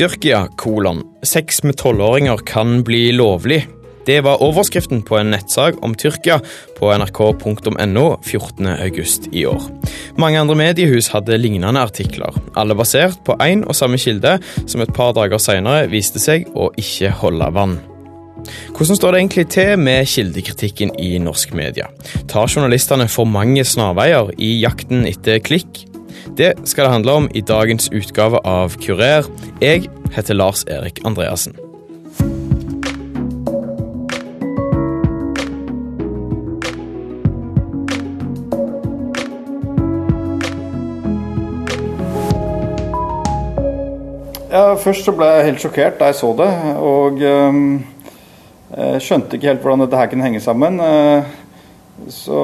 Tyrkia, kolon. Sex med tolvåringer kan bli lovlig. Det var overskriften på en nettsak om Tyrkia på nrk.no 14.8 i år. Mange andre mediehus hadde lignende artikler, alle basert på én og samme kilde, som et par dager senere viste seg å ikke holde vann. Hvordan står det egentlig til med kildekritikken i norsk media? Tar journalistene for mange snarveier i jakten etter klikk? Det skal det handle om i dagens utgave av Kurer. Jeg heter Lars Erik Andreassen. Ja, først så ble jeg helt sjokkert da jeg så det. Og øh, skjønte ikke helt hvordan dette her kunne henge sammen. Uh, så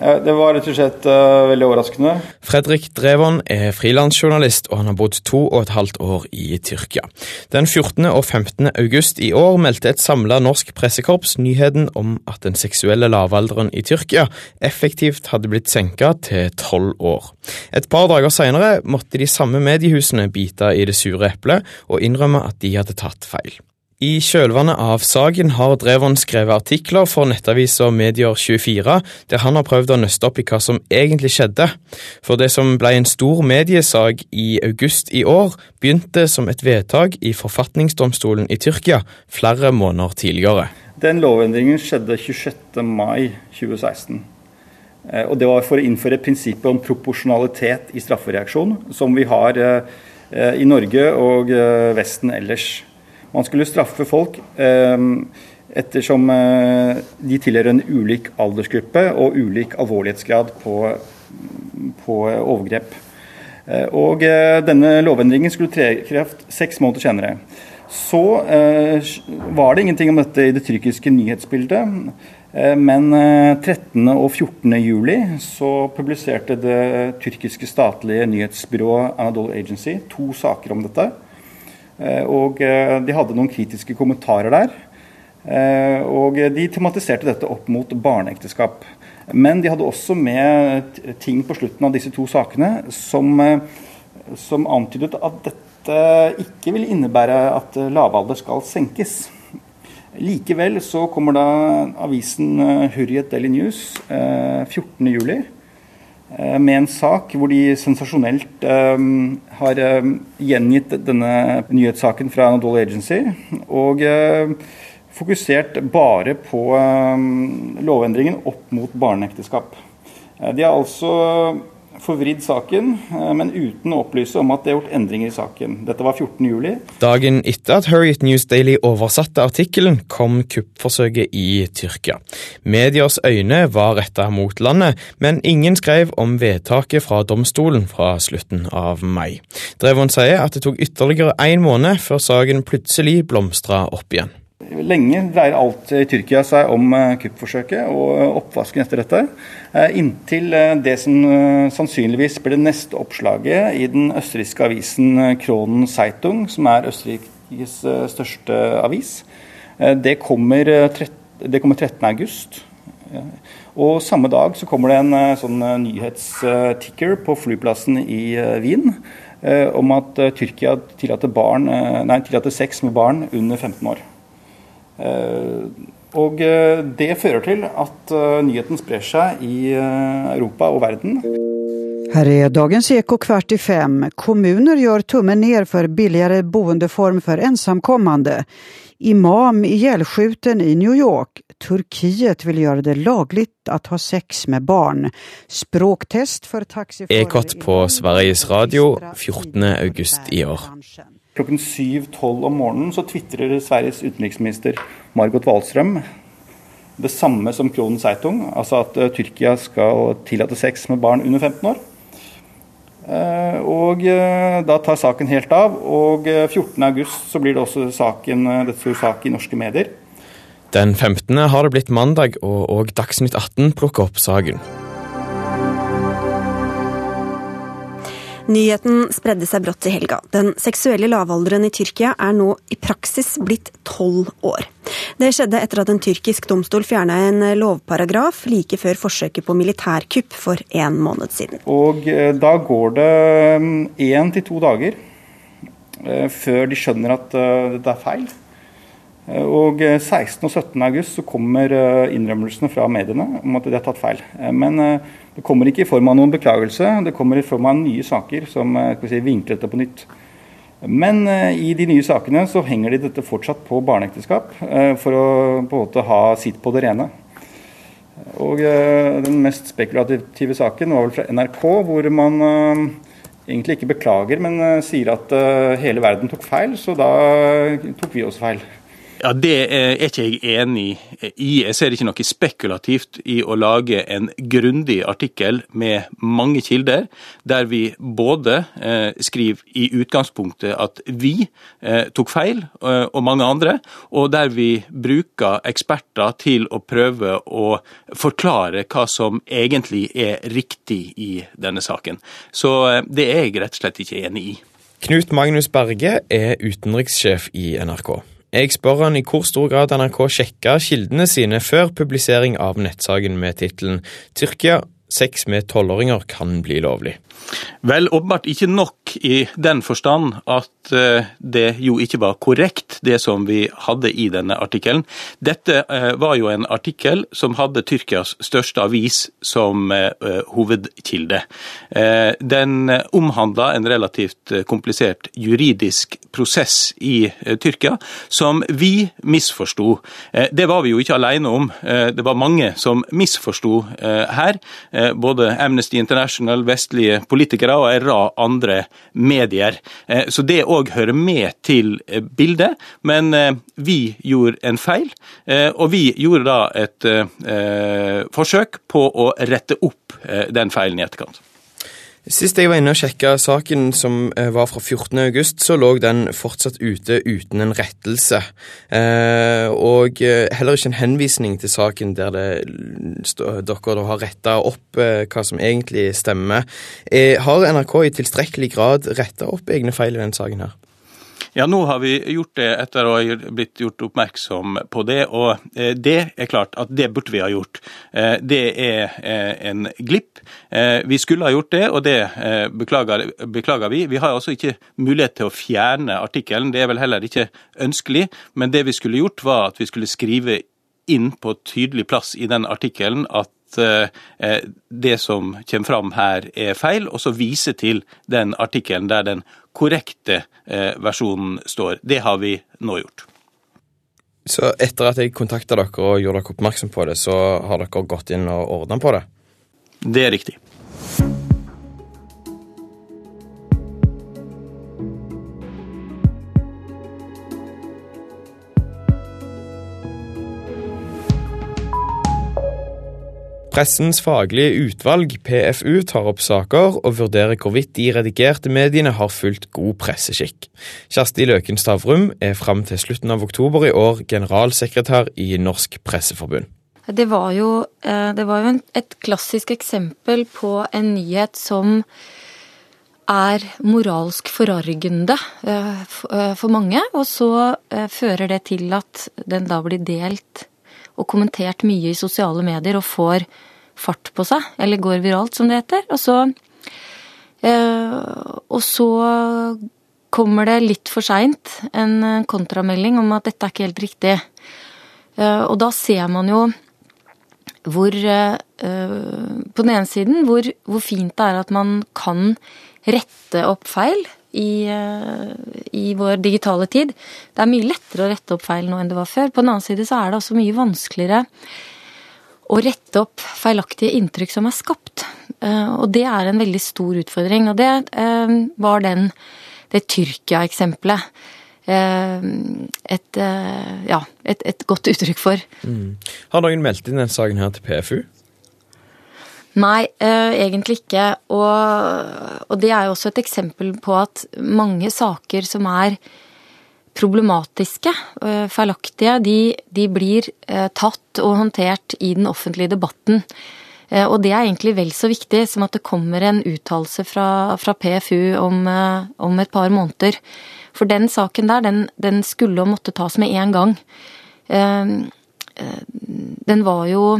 det var rett og slett uh, veldig overraskende. Fredrik Drevon er frilansjournalist, og han har bodd to og et halvt år i Tyrkia. Den 14. og 15. august i år meldte et samla norsk pressekorps nyheten om at den seksuelle lavalderen i Tyrkia effektivt hadde blitt senka til tolv år. Et par dager seinere måtte de samme mediehusene bite i det sure eplet og innrømme at de hadde tatt feil. I kjølvannet av saken har Drevon skrevet artikler for nettavisa Medier24, der han har prøvd å nøste opp i hva som egentlig skjedde. For det som ble en stor mediesak i august i år, begynte som et vedtak i forfatningsdomstolen i Tyrkia flere måneder tidligere. Den lovendringen skjedde 26. mai 2016. Eh, og det var for å innføre prinsippet om proporsjonalitet i straffereaksjon, som vi har eh, i Norge og eh, Vesten ellers. Man skulle straffe folk eh, ettersom eh, de tilhører en ulik aldersgruppe og ulik alvorlighetsgrad på, på overgrep. Eh, og denne lovendringen skulle tre i kraft seks måneder senere. Så var det ingenting om dette i det tyrkiske nyhetsbildet. Men 13. og 14. juli så publiserte det tyrkiske statlige nyhetsbyrået Anadolu Agency to saker om dette. Eh, og eh, de hadde noen kritiske kommentarer der. Eh, og de tematiserte dette opp mot barneekteskap. Men de hadde også med ting på slutten av disse to sakene som, som antydet at dette ikke vil innebære at lavalder skal senkes. Likevel så kommer da avisen Hurriyet Daily News 14.07 Eh, med en sak hvor de sensasjonelt um, har um, gjengitt denne nyhetssaken fra Anadolu Agency. Og uh, fokusert bare på um, lovendringen opp mot barneekteskap. Uh, de har altså forvridd saken, eh, men uten å opplyse om at det er gjort endringer i saken. Dette var 14.07. Dagen etter at Hurriet News Daily oversatte artikkelen, kom kuppforsøket i Tyrkia. Mediers øyne var retta mot landet, men ingen skrev om vedtaket fra domstolen fra slutten av mai. Drevon sier at det tok ytterligere én måned før saken plutselig blomstra opp igjen. Lenge dreier alt i Tyrkia seg om eh, kuppforsøket og oppvasken etter dette. Eh, inntil eh, det som sannsynligvis blir det neste oppslaget i den østerrikske avisen Kronen Zeitung, som er Østerrikes største avis. Det kommer, det kommer 13. august. Og samme dag så kommer det en sånn nyhetsticker på flyplassen i Wien om at Tyrkia tillater, tillater sex med barn under 15 år. Eh, og eh, det fører til at eh, nyheten sprer seg i Europa og verden. Her er dagens Eko kvart i fem. Kommuner gjør tummen ned for billigere boendeform for ensamkommende. Imam ihjälskjuten i New York. Turkiet vil gjøre det laglig å ha sex med barn. Språktest for taxiførere Ekot på Sveriges Radio 14. august i år. Klokken 7.12 om morgenen så tvitrer Sveriges utenriksminister Margot Wallstrøm det samme som Kronen Zeitung, altså at uh, Tyrkia skal tillate sex med barn under 15 år. Uh, og uh, da tar saken helt av, og 14.8 så blir det også saken, det stor sak i norske medier. Den 15. har det blitt mandag, og, og Dagsnytt 18 plukker opp saken. Nyheten spredde seg brått i helga. Den seksuelle lavalderen i Tyrkia er nå i praksis blitt tolv år. Det skjedde etter at en tyrkisk domstol fjerna en lovparagraf like før forsøket på militærkupp for en måned siden. Og eh, Da går det én mm, til to dager før de skjønner at det er feil. Og 16. og 17. august så kommer innrømmelsene fra mediene om at de har tatt feil. Men det kommer ikke i form av noen beklagelse, det kommer i form av nye saker som si, vinkler dette på nytt. Men i de nye sakene så henger de dette fortsatt på barneekteskap, for å på en måte ha sitt på det rene. Og Den mest spekulative saken var vel fra NRK, hvor man egentlig ikke beklager, men sier at hele verden tok feil, så da tok vi oss feil. Ja, Det er ikke jeg enig i. Jeg ser ikke noe spekulativt i å lage en grundig artikkel med mange kilder, der vi både eh, skriver i utgangspunktet at vi eh, tok feil, eh, og mange andre, og der vi bruker eksperter til å prøve å forklare hva som egentlig er riktig i denne saken. Så det er jeg rett og slett ikke enig i. Knut Magnus Berge er utenrikssjef i NRK. Jeg spør han i hvor stor grad NRK sjekka kildene sine før publisering av nettsaken med tittelen 'Tyrkia sex med tolvåringer kan bli lovlig'. Vel, åpenbart ikke nok i den forstand at eh, det jo ikke var korrekt, det som vi hadde i denne artikkelen. Dette eh, var jo en artikkel som hadde Tyrkias største avis som eh, hovedkilde. Den omhandla en relativt komplisert juridisk prosess i Tyrkia, som vi misforsto. Det var vi jo ikke alene om. Det var mange som misforsto her. Både Amnesty International, vestlige politikere og en rad andre medier. Eh, så det òg hører med til eh, bildet. Men eh, vi gjorde en feil, og vi gjorde da et forsøk på å rette opp den feilen i etterkant. Sist jeg var inne og sjekka saken som eh, var fra 14.8, så lå den fortsatt ute uten en rettelse. Eh, og eh, heller ikke en henvisning til saken der dere har retta opp hva som egentlig stemmer. Har NRK i tilstrekkelig grad retta opp egne feil i denne saken her? Ja, nå har vi gjort det etter å ha blitt gjort oppmerksom på det. Og eh, det er klart at det burde vi ha gjort. Eh, det er eh, en glipp. Vi skulle ha gjort det, og det beklager, beklager vi. Vi har altså ikke mulighet til å fjerne artikkelen. Det er vel heller ikke ønskelig. Men det vi skulle gjort, var at vi skulle skrive inn på tydelig plass i den artikkelen at det som kommer fram her er feil, og så vise til den artikkelen der den korrekte eh, versjonen står. Det har vi nå gjort. Så etter at jeg kontakta dere og gjorde dere oppmerksom på det, så har dere gått inn og ordna på det? Det er riktig. Pressens faglige utvalg, PFU, tar opp saker og vurderer hvorvidt de redigerte mediene har fulgt god presseskikk. Kjersti Løken Stavrum er fram til slutten av oktober i år generalsekretær i Norsk Presseforbund. Det var jo, eh, det var jo et klassisk eksempel på en nyhet som er moralsk forargende eh, eh, for mange, og så fører det til at den da blir delt og kommentert mye i sosiale medier og får fart på seg, eller går viralt, som det heter. Og så, eh, og så kommer det litt for seint en kontramelding om at dette er ikke helt riktig. Eh, og da ser man jo hvor eh, På den ene siden hvor, hvor, fint det er at man kan rette opp feil i, i, vår digitale tid. Det er mye lettere å rette opp feil nå enn det var før. På den annen side så er det også mye vanskeligere å rette opp feilaktige inntrykk som er skapt. Eh, og det er en veldig stor utfordring. Og det eh, var den, det Tyrkia-eksempelet. Eh, et, ja, et, et, godt uttrykk for. Mm. Har noen meldt inn denne saken her til PFU? Nei, egentlig ikke. Og, og det er jo også et eksempel på at mange saker som er problematiske, feilaktige, de, de, blir tatt og håndtert i den offentlige debatten. Eh, og det er egentlig vel så viktig som at det kommer en uttalelse fra, fra, PFU om, om, et par måneder. For den saken der, den, den skulle og måtte tas med en gang. Den var jo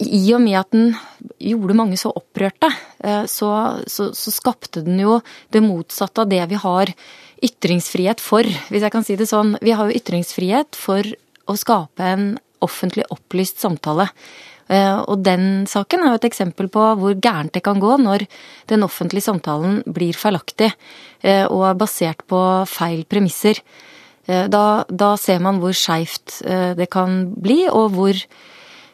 i og med at den gjorde mange så opprørte, eh, så, så, så, skapte den jo det motsatte av det vi har ytringsfrihet for, hvis jeg kan si det sånn. Vi har jo ytringsfrihet for å skape en offentlig opplyst samtale. Eh, og den saken er jo et eksempel på hvor gærent det kan gå når den offentlige samtalen blir feilaktig eh, og er basert på feil premisser. Da, da ser man hvor skeivt det kan bli, og hvor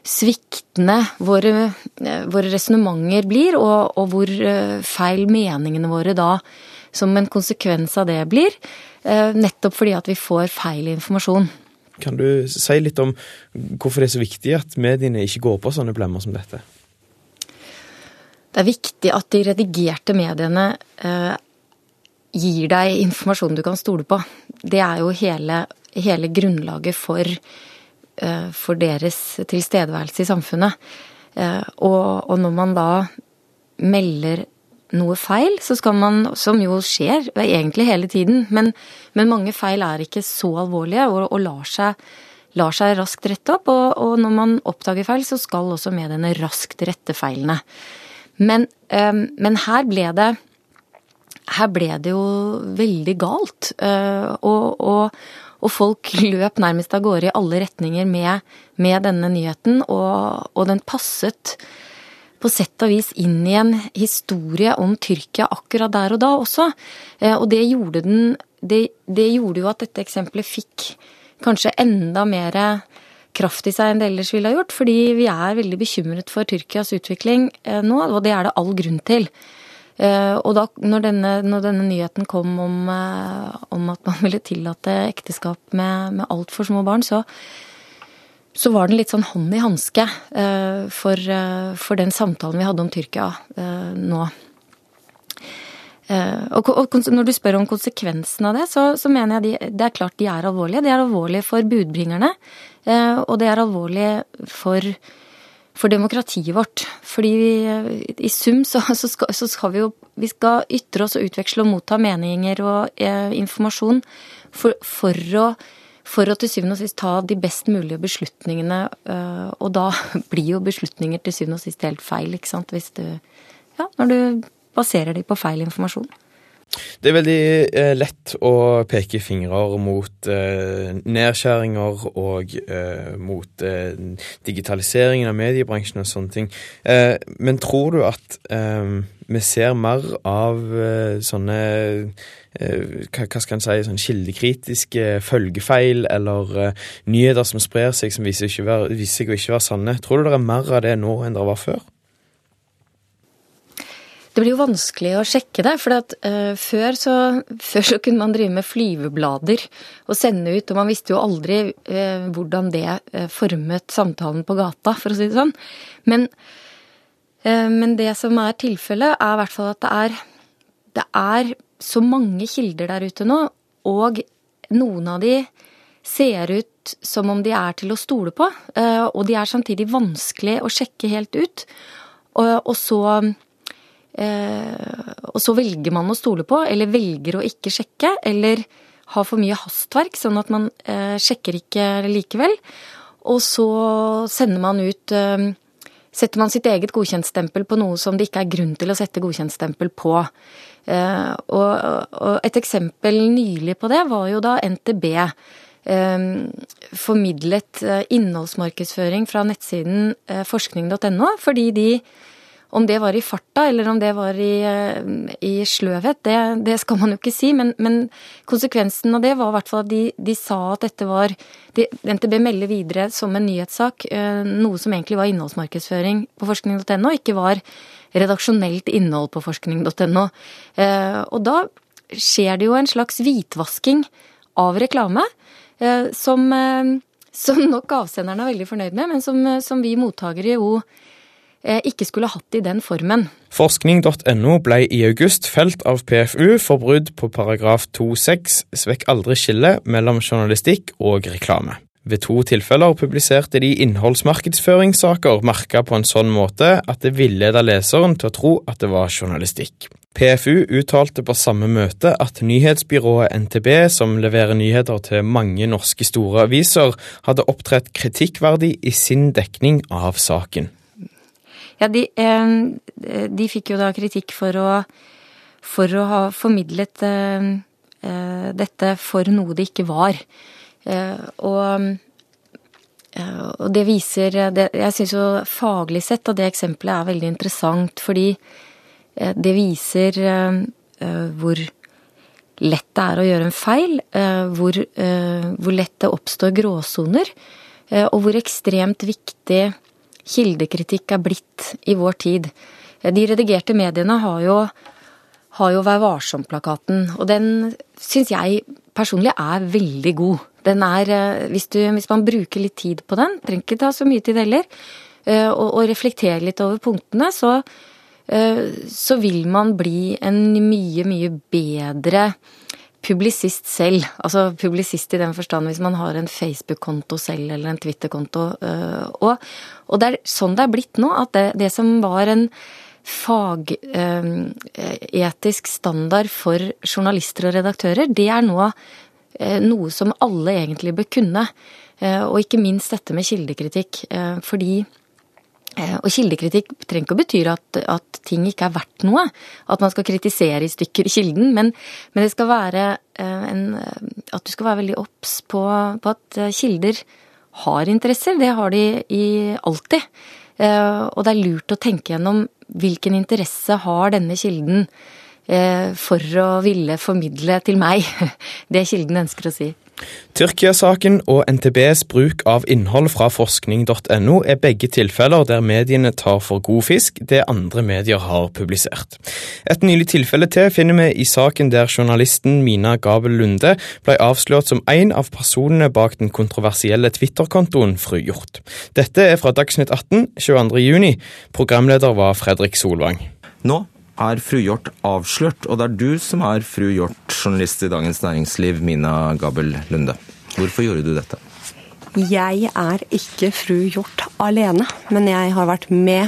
sviktende våre, eh, våre resonnementer blir, og, og, hvor eh, feil meningene våre da som en konsekvens av det blir. Eh, nettopp fordi at vi får feil informasjon. Kan du si litt om hvorfor det er så viktig at mediene ikke går på sånne blemmer som dette? Det er viktig at de redigerte mediene eh, gir deg informasjon du kan stole på. Det er jo hele, hele grunnlaget for Eh, for deres tilstedeværelse i samfunnet. Eh, og, og når man da melder noe feil, så skal man, som jo skjer egentlig hele tiden, men, men mange feil er ikke så alvorlige og, og lar, seg, lar, seg, raskt rette opp. Og, og, når man oppdager feil, så skal også mediene raskt rette feilene. Men, um, men her ble det her ble det jo veldig galt. Uh, og, og, og folk løp nærmest av gårde i alle retninger med, med denne nyheten, og, og, den passet på sett og vis inn i en historie om Tyrkia akkurat der og da også. Eh, og det gjorde, den, det, det gjorde jo at dette eksempelet fikk kanskje enda mer kraft i seg enn det ellers ville ha gjort, fordi vi er veldig bekymret for Tyrkias utvikling eh, nå, og det er det all grunn til. Eh, og da når denne, når denne nyheten kom om, om, at man ville tillate ekteskap med, med altfor små barn, så, så var den litt sånn hånd i hanske eh, for, for, den samtalen vi hadde om Tyrkia nå. Og, når du spør om konsekvensen av det, så, så mener jeg de, det er klart de er alvorlige. De er alvorlige for budbringerne, og det er alvorlig for for demokratiet vårt. Fordi vi, i sum så, så, skal, så, skal, vi jo vi skal ytre oss og utveksle og motta meninger og eh, informasjon for, for, å, for, å, til syvende og sist ta de best mulige beslutningene. Eh, og da blir jo beslutninger til syvende og sist helt feil, ikke sant. Hvis du Ja, når du baserer de på feil informasjon. Det er veldig eh, lett å peke fingrer mot eh, nedskjæringer og eh, mot eh, digitaliseringen av mediebransjen og sånne ting. Eh, men tror du at eh, vi ser mer av sånne hva, skal en si, sånn kildekritiske følgefeil eller nyheter som sprer seg som viser, ikke, viser seg å ikke være sanne? Tror du det er mer av det nå enn det var før? Det blir jo vanskelig å sjekke det. For at, uh, før, så, før, så, kunne man drive med flyveblader og sende ut, og man visste jo aldri uh, hvordan det uh, formet samtalen på gata, for å si det sånn. Men, men det som er tilfellet, er i hvert fall at det er, det er så mange kilder der ute nå, og noen av de ser ut som om de er til å stole på, og de er samtidig vanskelig å sjekke helt ut. Og, og så og så velger man å stole på, eller velger å ikke sjekke, eller har for mye hastverk, sånn at man eh, sjekker ikke likevel. Og så sender man ut eh, Setter man sitt eget godkjentstempel på noe som det ikke er grunn til å sette godkjentstempel på. Og, et eksempel nylig på det var jo da NTB formidlet innholdsmarkedsføring fra nettsiden forskning.no, fordi de om det var i farta eller om det var i, eh, i sløvhet, det, det, skal man jo ikke si. Men, men, konsekvensen av det var i hvert fall at de, de sa at dette var de, NTB melder videre som en nyhetssak eh, noe som egentlig var innholdsmarkedsføring på forskning.no, ikke var redaksjonelt innhold på forskning.no. Eh, og da skjer det jo en slags hvitvasking av reklame som, som nok avsenderen er veldig fornøyd med, men som, som vi mottakere jo ikke skulle hatt i den formen. Forskning.no ble i august felt av PFU for brudd på paragraf 2-6 svekk aldri skillet mellom journalistikk og reklame. Ved to tilfeller publiserte de innholdsmarkedsføringssaker merka på en sånn måte at det villeda leseren til å tro at det var journalistikk. PFU uttalte på samme møte at nyhetsbyrået NTB, som leverer nyheter til mange norske store aviser, hadde opptrådt kritikkverdig i sin dekning av saken. Ja, de, eh, de, fikk jo da kritikk for å, for å ha formidlet eh, eh dette for noe det ikke var. Og, og, det viser Jeg syns jo faglig sett at det eksempelet er veldig interessant, fordi det viser hvor lett det er å gjøre en feil, hvor, hvor lett det oppstår gråsoner, og hvor ekstremt viktig kildekritikk er blitt i vår tid. De redigerte mediene har jo, jo Vær varsom-plakaten, og den syns jeg personlig er veldig god. Den er, eh, hvis, du, hvis, man bruker litt tid på den, trenger ikke ta så mye tid heller, eh, og, og reflektere litt over punktene, så, eh, så vil man bli en mye, mye bedre publisist selv. Altså publisist i den forstand hvis man har en Facebook-konto selv eller en Twitter-konto. Og, og, det er sånn det er blitt nå, at det, det som var en fagetisk standard for journalister og redaktører, det er nå Eh, noe som alle egentlig bør kunne. Og ikke minst dette med kildekritikk. Fordi og kildekritikk trenger ikke å bety at, at, ting ikke er verdt noe. At man skal kritisere i stykker kilden. Men, men det skal være en, at du skal være veldig obs på, på, at kilder har interesser. Det har de i alltid. Og det er lurt å tenke gjennom hvilken interesse har denne kilden Eh, for å ville formidle til meg det kilden ønsker å si. Tyrkia-saken og NTBs bruk av innhold fra forskning.no er begge tilfeller der mediene tar for god fisk det andre medier har publisert. Et nylig tilfelle til finner vi i saken der journalisten Mina Gabel Lunde ble avslørt som en av personene bak den kontroversielle Twitter-kontoen Fru Hjort. Dette er fra Dagsnytt 18 22.6. Programleder var Fredrik Solvang. Nå er fru Hjort avslørt, og det er du som er fru Hjort, journalist i Dagens Næringsliv, Mina Gabel Lunde. Hvorfor gjorde du dette? Jeg er ikke fru Hjort alene, men jeg har vært med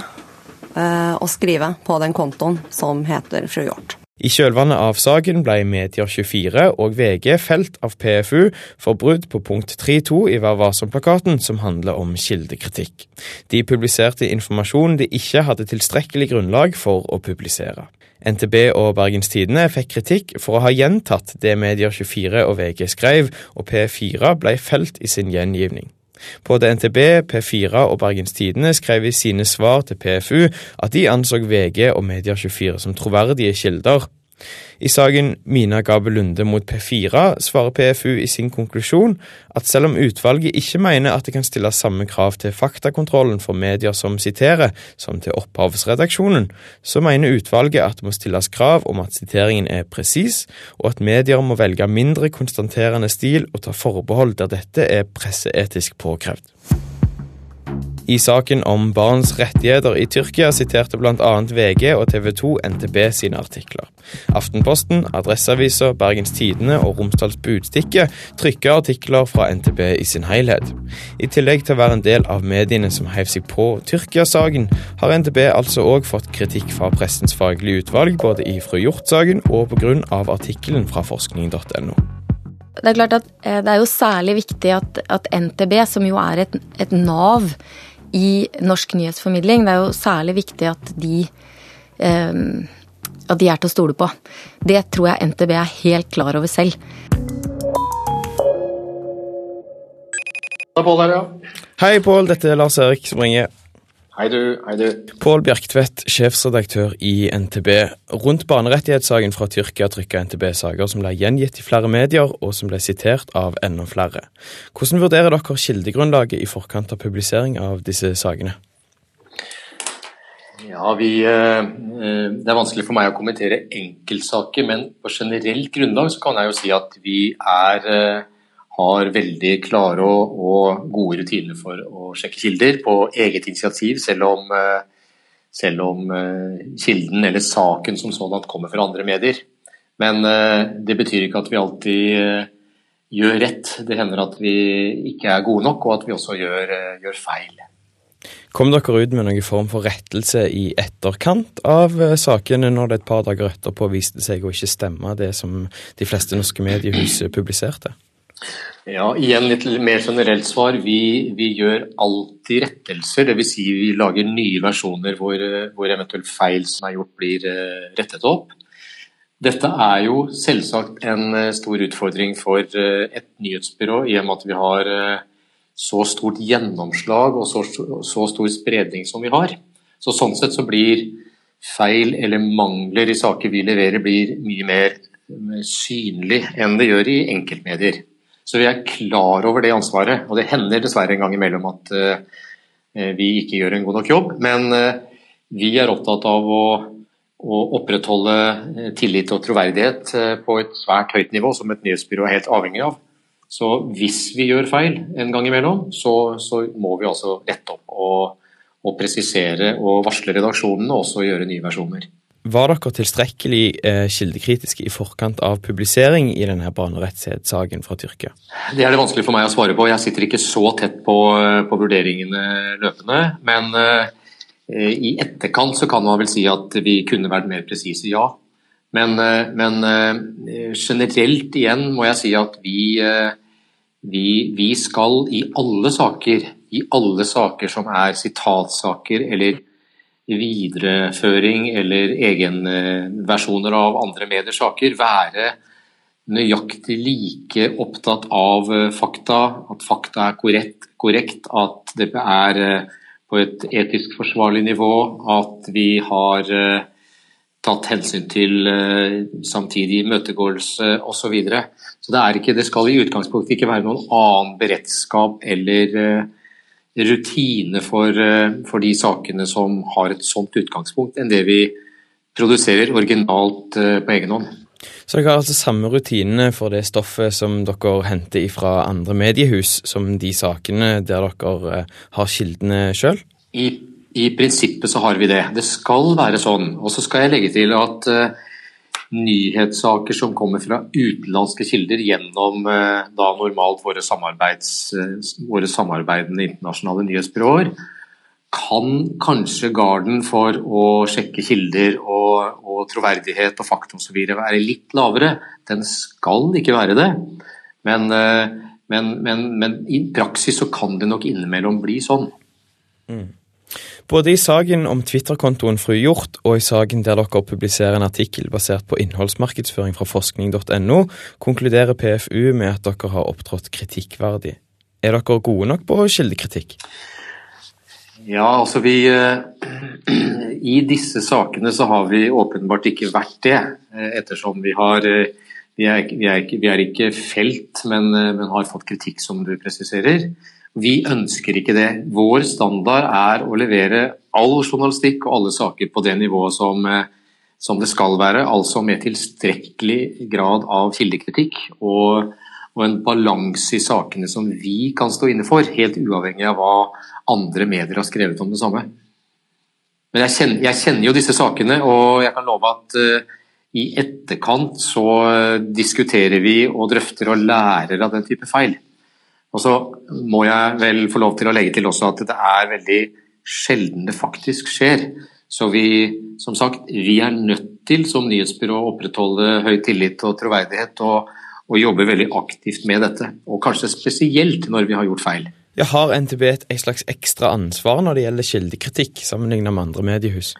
uh, å skrive på den kontoen som heter fru Hjort. I kjølvannet av saken ble Medier24 og VG felt av PFU for brudd på punkt 3.2 i Vær varsom-plakaten, som handler om kildekritikk. De publiserte informasjon de ikke hadde tilstrekkelig grunnlag for å publisere. NTB og Bergens Tidende fikk kritikk for å ha gjentatt det Medier24 og VG skrev, og P4 ble felt i sin gjengivning. Både NTB, P4 og Bergens Tidende skrev i sine svar til PFU at de anså VG og Media24 som troverdige kilder. I saken Mina Gabel Lunde mot P4 svarer PFU i sin konklusjon at selv om utvalget ikke mener at det kan stilles samme krav til faktakontrollen for medier som siterer, som til opphavsredaksjonen, så mener utvalget at det må stilles krav om at siteringen er presis, og at medier må velge mindre konstanterende stil og ta forbehold der dette er presseetisk påkrevd. I saken om barns rettigheter i Tyrkia siterte bl.a. VG og TV 2 NTB sine artikler. Aftenposten, Adresseavisa, Bergens Tidende og Romsdals Budstikke trykker artikler fra NTB i sin helhet. I tillegg til å være en del av mediene som heiv seg på Tyrkia-saken, har NTB altså òg fått kritikk fra pressens faglige utvalg, både i Fru Hjort-saken og pga. artikkelen fra forskning.no. Det er klart at eh, det er jo særlig viktig at, at NTB, som jo er et, et, nav i norsk nyhetsformidling, det er jo særlig viktig at de eh, at de er til å stole på. Det tror jeg NTB er helt klar over selv. Hei, Pål. Dette er Lars Erik som ringer. Hei du, hei du. Pål Bjerktvedt, sjefsredaktør i NTB. Rundt barnerettighetssaken fra Tyrkia trykka NTB saker som ble gjengitt i flere medier, og som ble sitert av enda flere. Hvordan vurderer dere kildegrunnlaget i forkant av publisering av disse sakene? Ja, vi, eh, Det er vanskelig for meg å kommentere enkeltsaker, men på generelt grunnlag så kan jeg jo si at vi er eh, har veldig klare og, og, gode rutiner for å sjekke kilder på eget initiativ, selv om, eh, selv om eh, kilden eller saken som sådan kommer fra andre medier. Men eh, det betyr ikke at vi alltid gjør rett. Det hender at vi ikke er gode nok, og at vi også gjør, gjør feil. Kom dere ut med noen form for rettelse i etterkant av sakene, når det et par dager etterpå viste seg å ikke stemme det som de fleste norske mediehus publiserte? Ja, igjen litt mer generelt svar. Vi, vi gjør alltid rettelser. Dvs. Si vi lager nye versjoner hvor, hvor eventuelt feil som er gjort blir eh, rettet opp. Dette er jo selvsagt en eh, stor utfordring for eh, et nyhetsbyrå, i og med at vi har så stort gjennomslag og så, så stor spredning som vi har. Så Sånn sett så blir feil eller mangler i saker vi leverer, blir mye mer synlig enn det gjør i enkeltmedier. Så vi er klar over det ansvaret. Og det hender dessverre en gang imellom at uh, vi ikke gjør en god nok jobb. Men uh, vi er opptatt av å, å opprettholde tillit og troverdighet på et svært høyt nivå, som et nyhetsbyrå er helt avhengig av. Så hvis vi gjør feil en gang imellom, så, så må vi altså rette opp og, og presisere og varsle redaksjonene og også gjøre nye versjoner. Var dere tilstrekkelig eh, kildekritiske i forkant av publisering i denne barnerettighetssaken fra Tyrkia? Det er det vanskelig for meg å svare på. Jeg sitter ikke så tett på, på vurderingene løpende. Men eh, i etterkant så kan man vel si at vi kunne vært mer presise, ja. Men, eh, men eh, generelt igjen må jeg si at vi, eh, vi, vi skal i alle saker, i alle saker som er sitatsaker eller videreføring eller egenversjoner av andre mediers saker være nøyaktig like opptatt av eh, fakta, at fakta er korrekt, korrekt, at det er eh, på et etisk forsvarlig nivå, at vi har eh, tatt hensyn til samtidig imøtegåelse osv. Så, videre. så det, det skal i utgangspunktet ikke være noen annen beredskap eller rutine for, eh, for, de sakene som har et sånt utgangspunkt, enn det vi produserer originalt eh, på egen hånd. Så dere har altså samme rutinene for det stoffet som dere henter fra andre mediehus, som de sakene der dere eh, har kildene sjøl? I, I, prinsippet så har vi det. Det skal være sånn. Og så skal jeg legge til at uh, nyhetssaker som kommer fra utenlandske kilder gjennom eh, da normalt våre, eh, våre samarbeidende internasjonale nyhetsbyråer, kan kanskje garden for å sjekke kilder og, og troverdighet og fakta osv. være litt lavere. Den skal ikke være det. Men, eh, men, men, men, i praksis så kan det nok innimellom bli sånn. Mm. Både i saken om Twitter-kontoen Fru Hjort og i saken der dere publiserer en artikkel basert på innholdsmarkedsføring fra forskning.no, konkluderer PFU med at dere har opptrådt kritikkverdig. Er dere gode nok på kildekritikk? Ja, altså vi eh, I disse sakene så har vi åpenbart ikke vært det, eh, ettersom vi har eh, vi er, vi er, vi er ikke felt, men, men, har fått kritikk, som du presiserer. Vi ønsker ikke det. Vår standard er å levere all journalistikk og alle saker på det nivået som, eh, som det skal være, altså med tilstrekkelig grad av kildekritikk og, og en balanse i sakene som vi kan stå inne for, helt uavhengig av hva andre medier har skrevet om det samme. Men jeg kjenner, jeg kjenner jo disse sakene, og jeg kan love at uh, i etterkant så uh, diskuterer vi og drøfter og lærer av den type feil. Og så må jeg vel få lov til å legge til også at det er veldig sjelden det faktisk skjer. Så vi, som sagt, vi er nødt til som nyhetsbyrå å opprettholde høy tillit og troverdighet, og, og jobbe veldig aktivt med dette. Og kanskje spesielt når vi har gjort feil. Jeg har NTB et slags ekstra ansvar når det gjelder kildekritikk, sammenlignet med andre mediehus?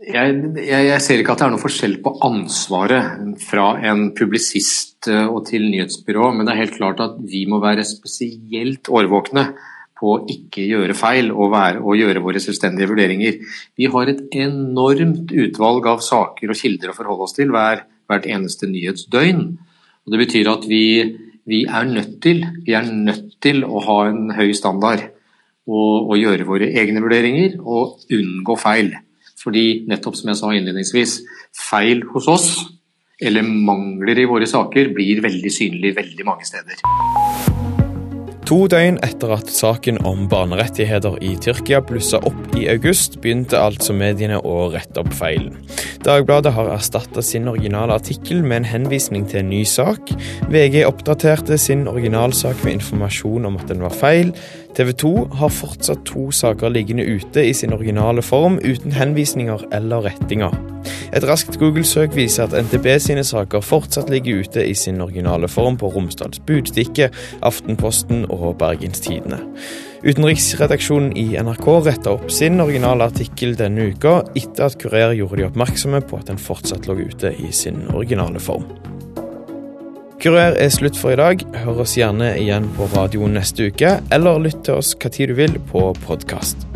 Jeg, jeg, jeg, ser ikke at det er noe forskjell på ansvaret fra en publisist eh, og til nyhetsbyrå, men det er helt klart at vi må være spesielt årvåkne på å ikke gjøre feil og, være, og, gjøre våre selvstendige vurderinger. Vi har et enormt utvalg av saker og kilder å forholde oss til hver, hvert eneste nyhetsdøgn. Og det betyr at vi, vi, er til, vi er nødt til å ha en høy standard og, og gjøre våre egne vurderinger og unngå feil. Fordi nettopp som jeg sa innledningsvis, feil hos oss eller mangler i våre saker blir veldig synlig veldig mange steder. To døgn etter at saken om barnerettigheter i Tyrkia blussa opp i august, begynte altså mediene å rette opp feilen. Dagbladet har erstatta sin originale artikkel med en henvisning til en ny sak. VG oppdaterte sin originalsak med informasjon om at den var feil. TV 2 har fortsatt to saker liggende ute i sin originale form, uten henvisninger eller rettinger. Et raskt Google-søk viser at NTB sine saker fortsatt ligger ute i sin originale form på Romsdals Budstikke, Aftenposten og Bergenstidene. Utenriksredaksjonen i NRK retta opp sin originale artikkel denne uka, etter at Kurer gjorde de oppmerksomme på at den fortsatt lå ute i sin originale form. Kurer er slutt for i dag. Hør oss gjerne igjen på radioen neste uke, eller lytt til oss hva tid du vil på podkast.